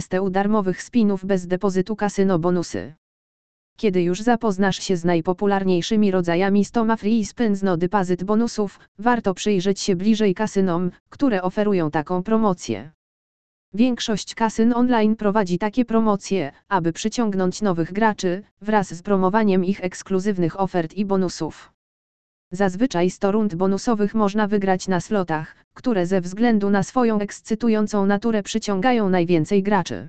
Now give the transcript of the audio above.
STU darmowych spinów bez depozytu kasyno bonusy. Kiedy już zapoznasz się z najpopularniejszymi rodzajami Stoma Free Spins No Deposit bonusów, warto przyjrzeć się bliżej kasynom, które oferują taką promocję. Większość kasyn online prowadzi takie promocje, aby przyciągnąć nowych graczy, wraz z promowaniem ich ekskluzywnych ofert i bonusów. Zazwyczaj 100 rund bonusowych można wygrać na slotach, które ze względu na swoją ekscytującą naturę przyciągają najwięcej graczy.